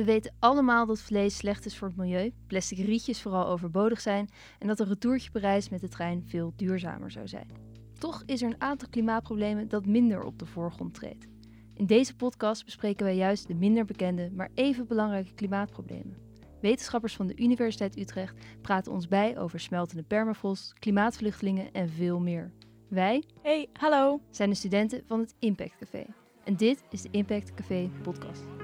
We weten allemaal dat vlees slecht is voor het milieu, plastic rietjes vooral overbodig zijn en dat een retourtje Parijs met de trein veel duurzamer zou zijn. Toch is er een aantal klimaatproblemen dat minder op de voorgrond treedt. In deze podcast bespreken wij juist de minder bekende, maar even belangrijke klimaatproblemen. Wetenschappers van de Universiteit Utrecht praten ons bij over smeltende permafrost, klimaatvluchtelingen en veel meer. Wij, Hey, hallo. zijn de studenten van het Impact Café. En dit is de Impact Café podcast.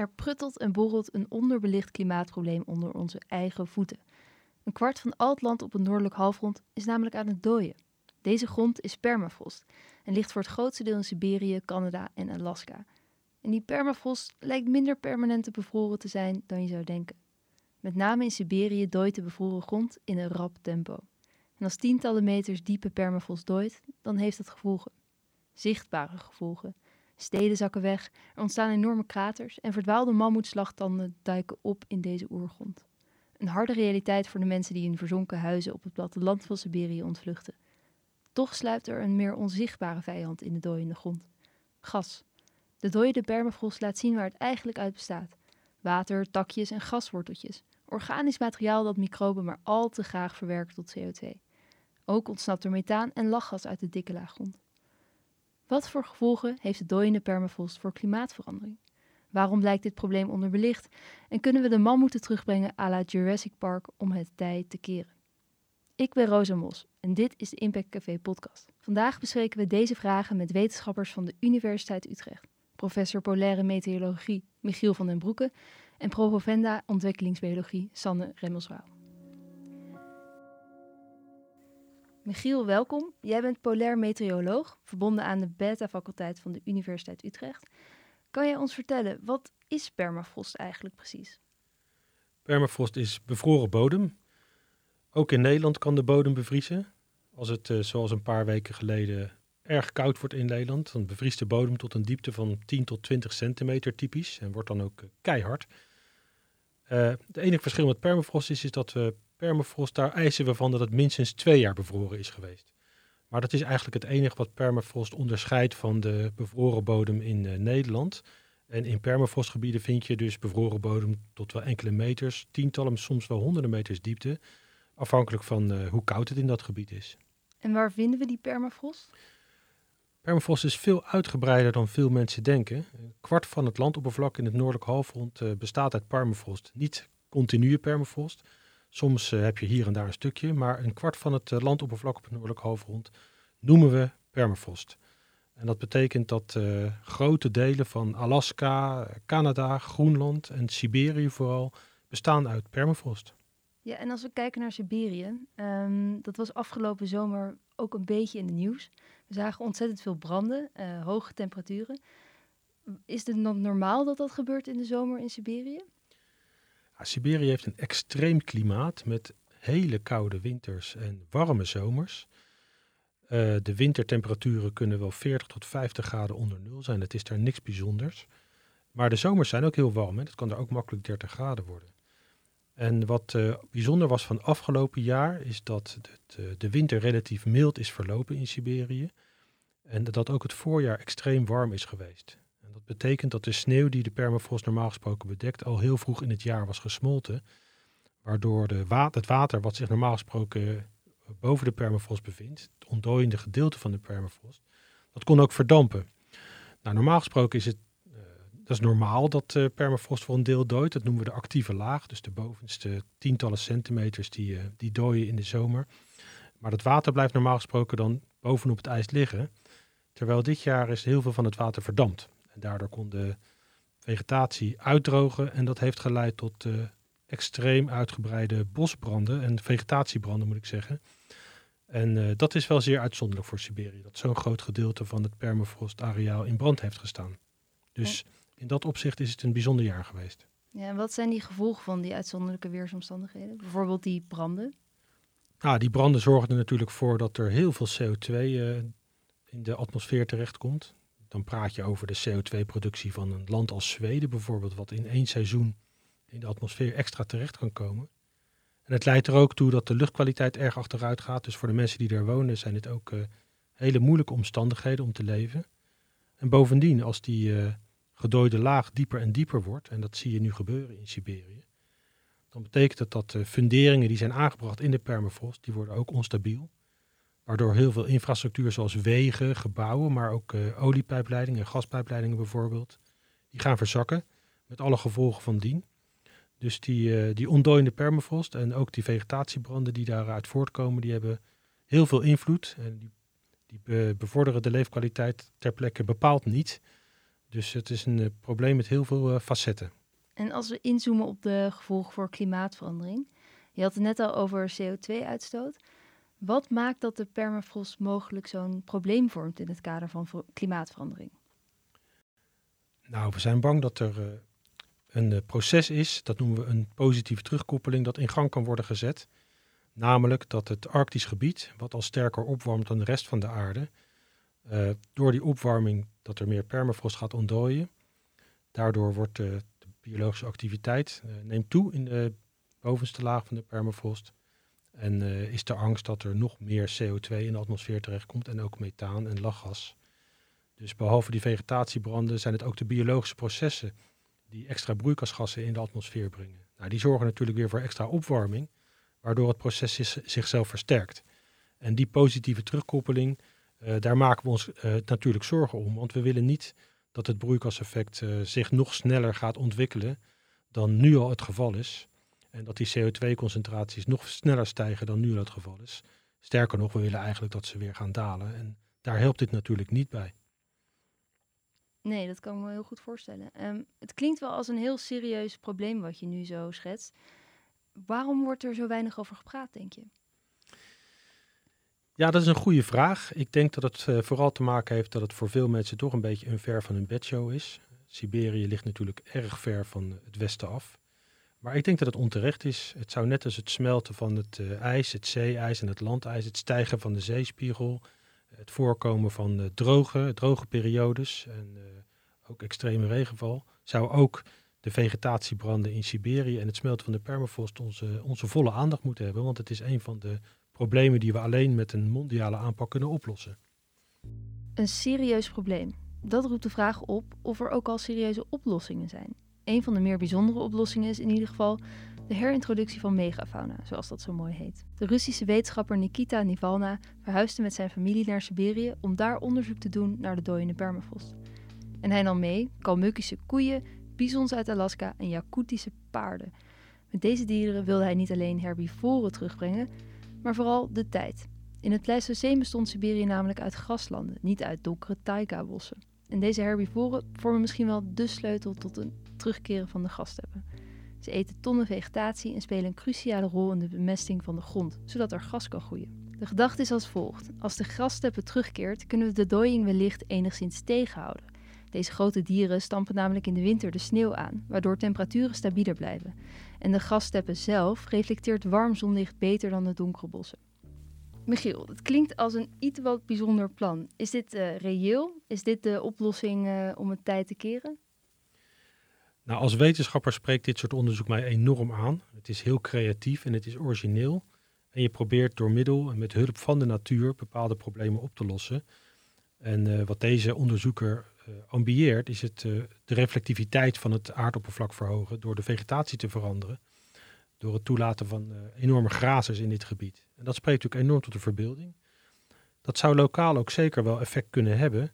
Er pruttelt en borrelt een onderbelicht klimaatprobleem onder onze eigen voeten. Een kwart van al het land op het noordelijk halfrond is namelijk aan het dooien. Deze grond is permafrost en ligt voor het grootste deel in Siberië, Canada en Alaska. En die permafrost lijkt minder permanent te bevroren te zijn dan je zou denken. Met name in Siberië dooit de bevroren grond in een rap tempo. En als tientallen meters diepe permafrost dooit, dan heeft dat gevolgen. Zichtbare gevolgen. Steden zakken weg, er ontstaan enorme kraters en verdwaalde mammoetslagtanden duiken op in deze oergrond. Een harde realiteit voor de mensen die in verzonken huizen op het platteland van Siberië ontvluchten. Toch sluipt er een meer onzichtbare vijand in de dooiende grond. Gas. De dooiende permafrost laat zien waar het eigenlijk uit bestaat. Water, takjes en gasworteltjes. Organisch materiaal dat microben maar al te graag verwerken tot CO2. Ook ontsnapt er methaan en lachgas uit de dikke laaggrond. Wat voor gevolgen heeft de dooiende permafrost voor klimaatverandering? Waarom blijkt dit probleem onderbelicht? En kunnen we de mammoeten terugbrengen à la Jurassic Park om het tij te keren? Ik ben Rosa Mos en dit is de Impact Café podcast. Vandaag bespreken we deze vragen met wetenschappers van de Universiteit Utrecht. Professor Polaire Meteorologie Michiel van den Broeke en promovenda Ontwikkelingsbiologie Sanne Remmelswaal. Michiel, welkom. Jij bent polair meteoroloog, verbonden aan de beta-faculteit van de Universiteit Utrecht. Kan jij ons vertellen, wat is permafrost eigenlijk precies? Permafrost is bevroren bodem. Ook in Nederland kan de bodem bevriezen. Als het, uh, zoals een paar weken geleden, erg koud wordt in Nederland, dan bevriest de bodem tot een diepte van 10 tot 20 centimeter typisch en wordt dan ook uh, keihard. Uh, het enige verschil met permafrost is dat we permafrost, daar eisen we van dat het minstens twee jaar bevroren is geweest. Maar dat is eigenlijk het enige wat permafrost onderscheidt van de bevroren bodem in Nederland. En in permafrostgebieden vind je dus bevroren bodem tot wel enkele meters, tientallen, soms wel honderden meters diepte. Afhankelijk van uh, hoe koud het in dat gebied is. En waar vinden we die permafrost? Permafrost is veel uitgebreider dan veel mensen denken. Een kwart van het landoppervlak in het noordelijk halfrond uh, bestaat uit permafrost. Niet continue permafrost. Soms uh, heb je hier en daar een stukje, maar een kwart van het landoppervlak op het noordelijk halfrond noemen we permafrost. En dat betekent dat grote delen van Alaska, Canada, Groenland en Siberië vooral bestaan uit permafrost. Ja, en als we kijken naar Siberië, um, dat was afgelopen zomer ook een beetje in de nieuws. We zagen ontzettend veel branden, hoge temperaturen. Is het normaal dat dat gebeurt in de zomer in Siberië? Siberië heeft een extreem klimaat met hele koude winters en warme zomers. Uh, de wintertemperaturen kunnen wel 40 tot 50 graden onder nul zijn. Het is daar niks bijzonders. Maar de zomers zijn ook heel warm. Het kan daar ook makkelijk 30 graden worden. En wat uh, bijzonder was van afgelopen jaar is dat het, uh, de winter relatief mild is verlopen in Siberië. En dat ook het voorjaar extreem warm is geweest. En dat betekent dat de sneeuw die de permafrost normaal gesproken bedekt al heel vroeg in het jaar was gesmolten. Waardoor de wa het water wat zich normaal gesproken boven de permafrost bevindt, het ontdooiende gedeelte van de permafrost, dat kon ook verdampen. Nou, normaal gesproken is het dat is normaal dat uh, permafrost voor een deel dooit. Dat noemen we de actieve laag. Dus de bovenste tientallen centimeters die, uh, die dooien in de zomer. Maar het water blijft normaal gesproken dan bovenop het ijs liggen. Terwijl dit jaar is heel veel van het water verdampt. En daardoor kon de vegetatie uitdrogen. En dat heeft geleid tot uh, extreem uitgebreide bosbranden en vegetatiebranden moet ik zeggen. En dat is wel zeer uitzonderlijk voor Siberië. Dat zo'n groot gedeelte van het permafrostareaal in brand heeft gestaan. Dus... Ja in dat opzicht is het een bijzonder jaar geweest. Ja, en wat zijn die gevolgen van die uitzonderlijke weersomstandigheden? Bijvoorbeeld die branden? Nou, die branden zorgen er natuurlijk voor dat er heel veel CO2 uh, in de atmosfeer terechtkomt. Dan praat je over de CO2-productie van een land als Zweden bijvoorbeeld, wat in één seizoen in de atmosfeer extra terecht kan komen. En het leidt er ook toe dat de luchtkwaliteit erg achteruit gaat. Dus voor de mensen die daar wonen zijn dit ook uh, hele moeilijke omstandigheden om te leven. En bovendien, als die uh, gedooide laag dieper en dieper wordt, en dat zie je nu gebeuren in Siberië, dan betekent dat dat de funderingen die zijn aangebracht in de permafrost, die worden ook onstabiel. Waardoor heel veel infrastructuur zoals wegen, gebouwen, maar ook uh, oliepijpleidingen en gaspijpleidingen bijvoorbeeld, die gaan verzakken met alle gevolgen van dien. Dus die, uh, die ontdooiende permafrost en ook die vegetatiebranden die daaruit voortkomen, die hebben heel veel invloed. En die, die bevorderen de leefkwaliteit ter plekke bepaald niet. Dus het is een uh, probleem met heel veel facetten. En als we inzoomen op de gevolgen voor klimaatverandering. Je had het net al over CO2-uitstoot. Wat maakt dat de permafrost mogelijk zo'n probleem vormt in het kader van klimaatverandering? Nou, we zijn bang dat er een uh, proces is, dat noemen we een positieve terugkoppeling, dat in gang kan worden gezet. Namelijk dat het Arktisch gebied, wat al sterker opwarmt dan de rest van de aarde, uh, door die opwarming dat er meer permafrost gaat ontdooien. Daardoor wordt de biologische activiteit neemt toe in de bovenste laag van de permafrost. En is de angst dat er nog meer CO2 in de atmosfeer terechtkomt en ook methaan en lachgas. Dus behalve die vegetatiebranden zijn het ook de biologische processen die extra broeikasgassen in de atmosfeer brengen. Nou, die zorgen natuurlijk weer voor extra opwarming, waardoor het proces zichzelf versterkt. En die positieve terugkoppeling, uh, daar maken we ons uh, natuurlijk zorgen om, want we willen niet dat het broeikaseffect zich nog sneller gaat ontwikkelen dan nu al het geval is. En dat die CO2-concentraties nog sneller stijgen dan nu het geval is. Sterker nog, we willen eigenlijk dat ze weer gaan dalen. En daar helpt dit natuurlijk niet bij. Nee, dat kan ik me heel goed voorstellen. Um, het klinkt wel als een heel serieus probleem wat je nu zo schetst. Waarom wordt er zo weinig over gepraat, denk je? Ja, dat is een goede vraag. Ik denk dat het uh, vooral te maken heeft dat het voor veel mensen toch een beetje een ver van hun bedshow is. Siberië ligt natuurlijk erg ver van het westen af. Maar ik denk dat het onterecht is. Het zou net als het smelten van het uh, ijs, het zeeijs en het landijs, het stijgen van de zeespiegel, het voorkomen van uh, droge, droge periodes en uh, ook extreme regenval, zou ook de vegetatiebranden in Siberië en het smelten van de permafrost onze, onze volle aandacht moeten hebben. Want het is een van de problemen die we alleen met een mondiale aanpak kunnen oplossen. Een serieus probleem. Dat roept de vraag op of er ook al serieuze oplossingen zijn. Een van de meer bijzondere oplossingen is in ieder geval de herintroductie van megafauna, zoals dat zo mooi heet. De Russische wetenschapper Nikita Nivalna verhuisde met zijn familie naar Siberië om daar onderzoek te doen naar de dooiende permafrost. En hij nam mee Kalmukische koeien, bisons uit Alaska en Yakutische paarden. Met deze dieren wilde hij niet alleen herbivoren terugbrengen, maar vooral de tijd. In het Pleistoceen bestond Siberië namelijk uit graslanden, niet uit donkere taiga-bossen. En deze herbivoren vormen misschien wel de sleutel tot een terugkeren van de gassteppen. Ze eten tonnen vegetatie en spelen een cruciale rol in de bemesting van de grond, zodat er gas kan groeien. De gedachte is als volgt: als de grassteppen terugkeert, kunnen we de dooiing wellicht enigszins tegenhouden. Deze grote dieren stampen namelijk in de winter de sneeuw aan, waardoor temperaturen stabieler blijven. En de grassteppen zelf reflecteert warm zonlicht beter dan de donkere bossen. Michiel, het klinkt als een iets wat bijzonder plan. Is dit uh, reëel? Is dit de oplossing uh, om het tijd te keren? Nou, als wetenschapper spreekt dit soort onderzoek mij enorm aan. Het is heel creatief en het is origineel. En je probeert door middel en met hulp van de natuur bepaalde problemen op te lossen. En uh, wat deze onderzoeker uh, ambieert, is het uh, de reflectiviteit van het aardoppervlak verhogen door de vegetatie te veranderen. Door het toelaten van enorme grazers in dit gebied. En dat spreekt natuurlijk enorm tot de verbeelding. Dat zou lokaal ook zeker wel effect kunnen hebben.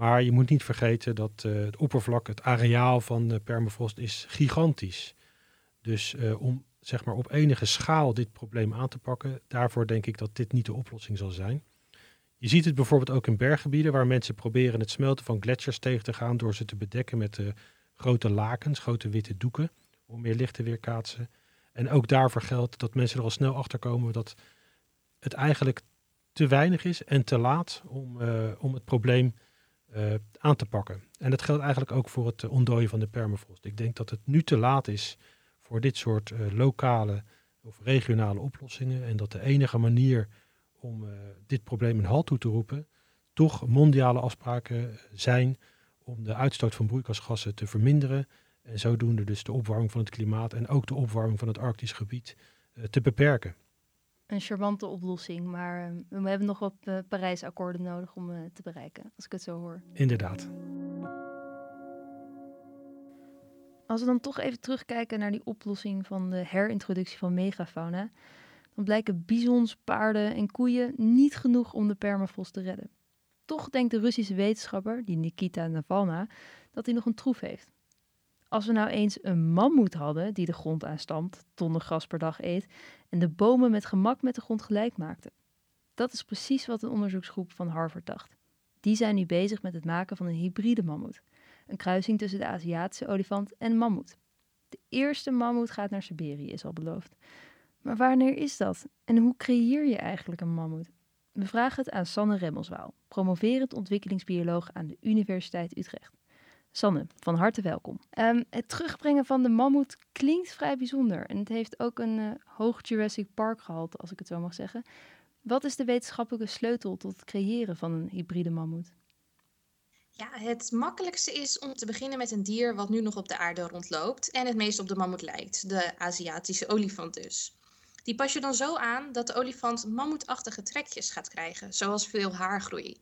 Maar je moet niet vergeten dat uh, het oppervlak, het areaal van de permafrost is gigantisch. Dus uh, om zeg maar op enige schaal dit probleem aan te pakken, daarvoor denk ik dat dit niet de oplossing zal zijn. Je ziet het bijvoorbeeld ook in berggebieden waar mensen proberen het smelten van gletsjers tegen te gaan door ze te bedekken met uh, grote lakens, grote witte doeken, om meer licht te weerkaatsen. En ook daarvoor geldt dat mensen er al snel achter komen dat het eigenlijk te weinig is en te laat om, om het probleem uh, aan te pakken. En dat geldt eigenlijk ook voor het ontdooien van de permafrost. Ik denk dat het nu te laat is voor dit soort uh, lokale of regionale oplossingen. En dat de enige manier om dit probleem een halt toe te roepen, toch mondiale afspraken zijn om de uitstoot van broeikasgassen te verminderen. En zodoende dus de opwarming van het klimaat en ook de opwarming van het Arktisch gebied te beperken. Een charmante oplossing, maar we hebben nog wat Parijsakkoorden nodig om te bereiken, als ik het zo hoor. Inderdaad. Als we dan toch even terugkijken naar die oplossing van de herintroductie van megafauna, dan blijken bizons, paarden en koeien niet genoeg om de permafrost te redden. Toch denkt de Russische wetenschapper, die Nikita Navalna, dat hij nog een troef heeft. Als we nou eens een mammoet hadden die de grond aanstampt, tonnen gras per dag eet en de bomen met gemak met de grond gelijk maakte. Dat is precies wat een onderzoeksgroep van Harvard dacht. Die zijn nu bezig met het maken van een hybride mammoet. Een kruising tussen de Aziatische olifant en mammoet. De eerste mammoet gaat naar Siberië, is al beloofd. Maar wanneer is dat? En hoe creëer je eigenlijk een mammoet? We vragen het aan Sanne Remmelswaal, promoverend ontwikkelingsbioloog aan de Universiteit Utrecht. Sanne, van harte welkom. Ehm, het terugbrengen van de mammoet klinkt vrij bijzonder en het heeft ook een uh, hoog Jurassic Park gehalte, als ik het zo mag zeggen. Wat is de wetenschappelijke sleutel tot het creëren van een hybride mammoet? Ja, het makkelijkste is om te beginnen met een dier wat nu nog op de aarde rondloopt en het meest op de mammoet lijkt, de Aziatische olifant dus. Die pas je dan zo aan dat de olifant mammoetachtige trekjes gaat krijgen, zoals veel haargroei.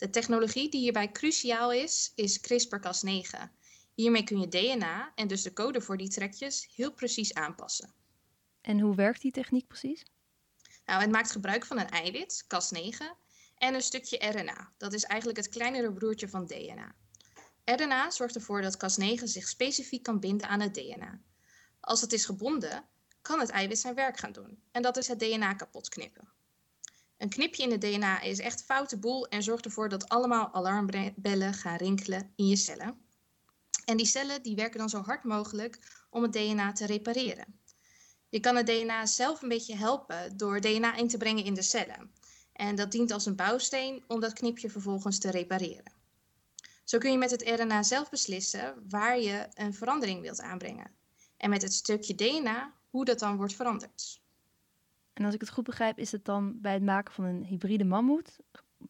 De technologie die hierbij cruciaal is, is CRISPR-Cas9. Hiermee kun je DNA en dus de code voor die trekjes heel precies aanpassen. En hoe werkt die techniek precies? Nou, het maakt gebruik van een eiwit, Cas9, en een stukje RNA. Dat is eigenlijk het kleinere broertje van DNA. RNA zorgt ervoor dat Cas9 zich specifiek kan binden aan het DNA. Als het is gebonden, kan het eiwit zijn werk gaan doen. En dat is het DNA kapot knippen. Een knipje in het DNA is echt foute boel en zorgt ervoor dat allemaal alarmbellen gaan rinkelen in je cellen. En die cellen die werken dan zo hard mogelijk om het DNA te repareren. Je kan het DNA zelf een beetje helpen door DNA in te brengen in de cellen. En dat dient als een bouwsteen om dat knipje vervolgens te repareren. Zo kun je met het RNA zelf beslissen waar je een verandering wilt aanbrengen. En met het stukje DNA hoe dat dan wordt veranderd. En als ik het goed begrijp, is het dan bij het maken van een hybride mammoet,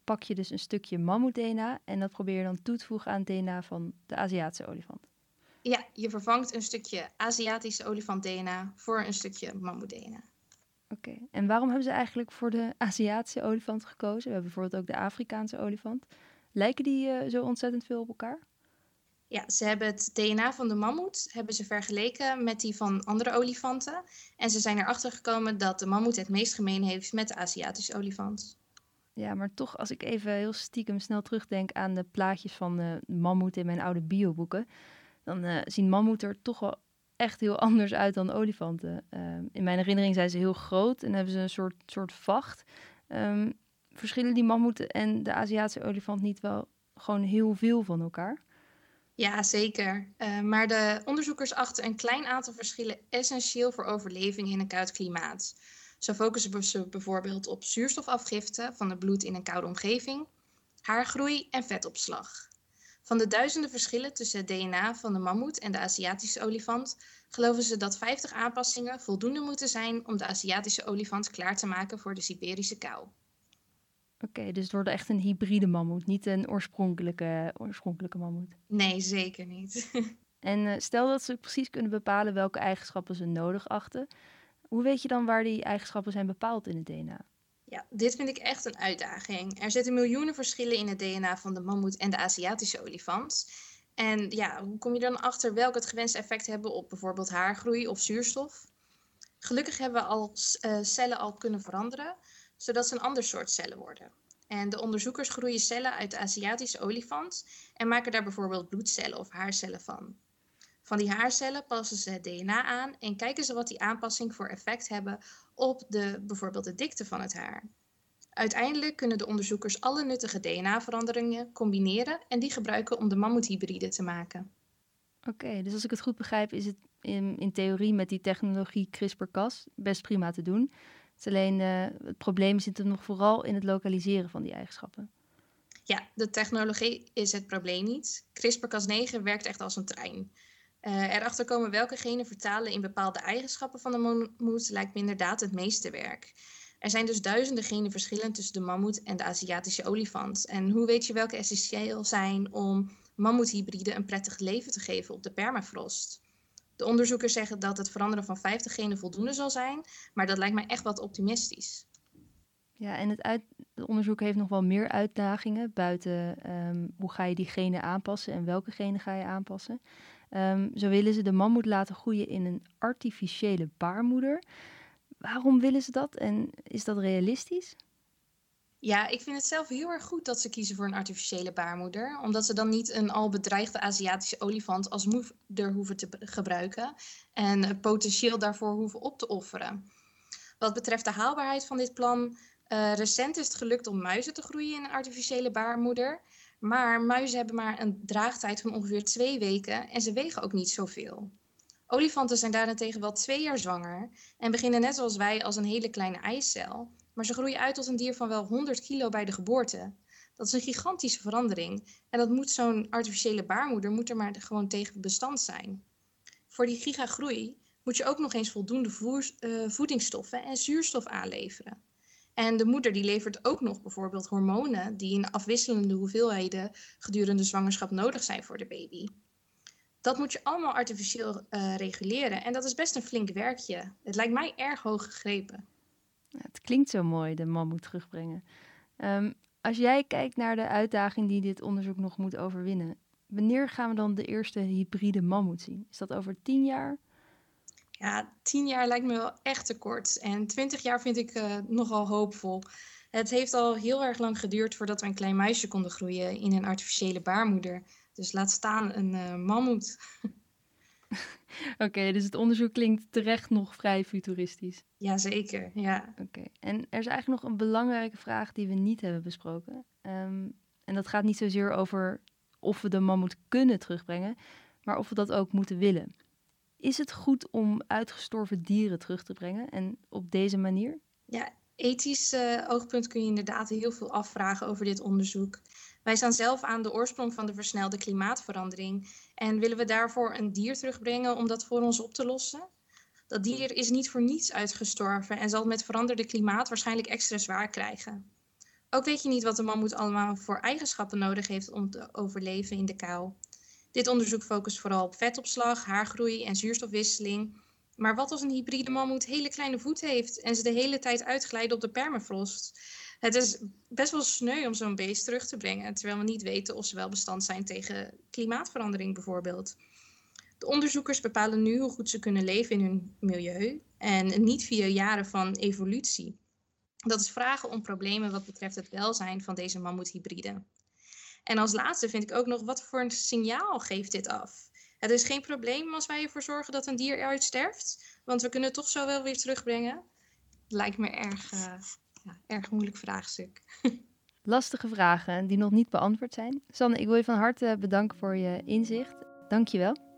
pak je dus een stukje mammoet-DNA en dat probeer je dan toe te voegen aan het DNA van de Aziatische olifant. Ja, je vervangt een stukje Aziatische olifant-DNA voor een stukje mammoet-DNA. Oké, en waarom hebben ze eigenlijk voor de Aziatische olifant gekozen? We hebben bijvoorbeeld ook de Afrikaanse olifant. Lijken die uh, zo ontzettend veel op elkaar? Ja, ze hebben het DNA van de mammoet hebben ze vergeleken met die van andere olifanten. En ze zijn erachter gekomen dat de mammoet het meest gemeen heeft met de Aziatische olifant. Ja, maar toch, als ik even heel stiekem snel terugdenk aan de plaatjes van de mammoet in mijn oude bioboeken, dan uh, zien mammoet er toch wel echt heel anders uit dan olifanten. Ehm, in mijn herinnering zijn ze heel groot en hebben ze een soort, soort vacht. Um, verschillen die mammoeten en de Aziatische olifant niet wel gewoon heel veel van elkaar? Ja, zeker. Uh, maar de onderzoekers achten een klein aantal verschillen essentieel voor overleving in een koud klimaat. Zo focussen ze bijvoorbeeld op zuurstofafgifte van het bloed in een koude omgeving, haargroei en vetopslag. Van de duizenden verschillen tussen het DNA van de mammoet en de Aziatische olifant geloven ze dat 50 aanpassingen voldoende moeten zijn om de Aziatische olifant klaar te maken voor de Siberische kou. Oké, dus het wordt echt een hybride mammoet, niet een oorspronkelijke, oorspronkelijke mammoet. Nee, zeker niet. en uh, stel dat ze precies kunnen bepalen welke eigenschappen ze nodig achten. Hoe weet je dan waar die eigenschappen zijn bepaald in het DNA? Ja, dit vind ik echt een uitdaging. Er zitten miljoenen verschillen in het DNA van de mammoet en de Aziatische olifant. En ja, hoe kom je dan achter welke het gewenste effect hebben op bijvoorbeeld haargroei of zuurstof? Gelukkig hebben we al uh, cellen al kunnen veranderen zodat ze een ander soort cellen worden. En de onderzoekers groeien cellen uit de Aziatische olifant en maken daar bijvoorbeeld bloedcellen of haarcellen van. Van die haarcellen passen ze het DNA aan en kijken ze wat die aanpassing voor effect hebben op de, bijvoorbeeld de dikte van het haar. Uiteindelijk kunnen de onderzoekers alle nuttige DNA-veranderingen combineren en die gebruiken om de mammoethybride te maken. Oké, dus als ik het goed begrijp, is het in, in theorie met die technologie CRISPR-Cas best prima te doen alleen uh, het probleem zit er nog vooral in het lokaliseren van die eigenschappen. Ja, de technologie is het probleem niet. CRISPR-Cas9 werkt echt als een trein. Uh, erachter komen welke genen vertalen in bepaalde eigenschappen van de mammoet lijkt me inderdaad het meeste werk. Er zijn dus duizenden genen verschillen tussen de mammoet en de Aziatische olifant. En hoe weet je welke essentieel zijn om mammoethybriden een prettig leven te geven op de permafrost? De onderzoekers zeggen dat het veranderen van 50 genen voldoende zal zijn, maar dat lijkt mij echt wat optimistisch. Ja, en het, uit, het onderzoek heeft nog wel meer uitdagingen buiten ehm, hoe ga je die genen aanpassen en welke genen ga je aanpassen. Ehm, zo willen ze de mammoet laten groeien in een artificiële baarmoeder. Waarom willen ze dat en is dat realistisch? Ja, ik vind het zelf heel erg goed dat ze kiezen voor een artificiële baarmoeder. Omdat ze dan niet een al bedreigde Aziatische olifant als moeder hoeven te gebruiken. En potentieel daarvoor hoeven op te offeren. Wat betreft de haalbaarheid van dit plan. Uh, recent is het gelukt om muizen te groeien in een artificiële baarmoeder. Maar muizen hebben maar een draagtijd van ongeveer twee weken en ze wegen ook niet zoveel. Olifanten zijn daarentegen wel twee jaar zwanger en beginnen net zoals wij als een hele kleine eicel, maar ze groeien uit tot een dier van wel 100 kilo bij de geboorte. Dat is een gigantische verandering en dat moet zo'n artificiële baarmoeder moet er maar gewoon tegen bestand zijn. Voor die gigagroei moet je ook nog eens voldoende voer, uh, voedingsstoffen en zuurstof aanleveren. En de moeder die levert ook nog bijvoorbeeld hormonen die in afwisselende hoeveelheden gedurende zwangerschap nodig zijn voor de baby. Dat moet je allemaal artificieel uh, reguleren en dat is best een flink werkje. Het lijkt mij erg hoog gegrepen. Het klinkt zo mooi, de mammoet terugbrengen. Um, als jij kijkt naar de uitdaging die dit onderzoek nog moet overwinnen, wanneer gaan we dan de eerste hybride mammoet zien? Is dat over tien jaar? Ja, tien jaar lijkt me wel echt te kort. En twintig jaar vind ik uh, nogal hoopvol. Het heeft al heel erg lang geduurd voordat we een klein meisje konden groeien in een artificiële baarmoeder. Dus laat staan een uh, mammoet. Oké, dus het onderzoek klinkt terecht nog vrij futuristisch. Jazeker, ja. Oké, en er is eigenlijk nog een belangrijke vraag die we niet hebben besproken. Um, en dat gaat niet zozeer over of we de mammoet kunnen terugbrengen, maar of we dat ook moeten willen. Is het goed om uitgestorven dieren terug te brengen en op deze manier? Ja, ethisch uh, oogpunt kun je inderdaad heel veel afvragen over dit onderzoek. Wij staan zelf aan de oorsprong van de versnelde klimaatverandering en willen we daarvoor een dier terugbrengen om dat voor ons op te lossen? Dat dier is niet voor niets uitgestorven en zal met veranderde klimaat waarschijnlijk extra zwaar krijgen. Ook weet je niet wat de mammoet allemaal voor eigenschappen nodig heeft om te overleven in de kou. Dit onderzoek focust vooral op vetopslag, haargroei en zuurstofwisseling. Maar wat als een hybride mammoet hele kleine voeten heeft en ze de hele tijd uitglijden op de permafrost? Het is best wel sneu om zo'n beest terug te brengen, terwijl we niet weten of ze wel bestand zijn tegen klimaatverandering bijvoorbeeld. De onderzoekers bepalen nu hoe goed ze kunnen leven in hun milieu en niet via jaren van evolutie. Dat is vragen om problemen wat betreft het welzijn van deze mammoethybriden. En als laatste vind ik ook nog, wat voor een signaal geeft dit af? Het is geen probleem als wij ervoor zorgen dat een dier uitsterft, want we kunnen het toch zo wel weer terugbrengen. Lijkt me erg, uh, ja, erg moeilijk vraagstuk. Lastige vragen die nog niet beantwoord zijn. Sanne, ik wil je van harte bedanken voor je inzicht. Dank je wel.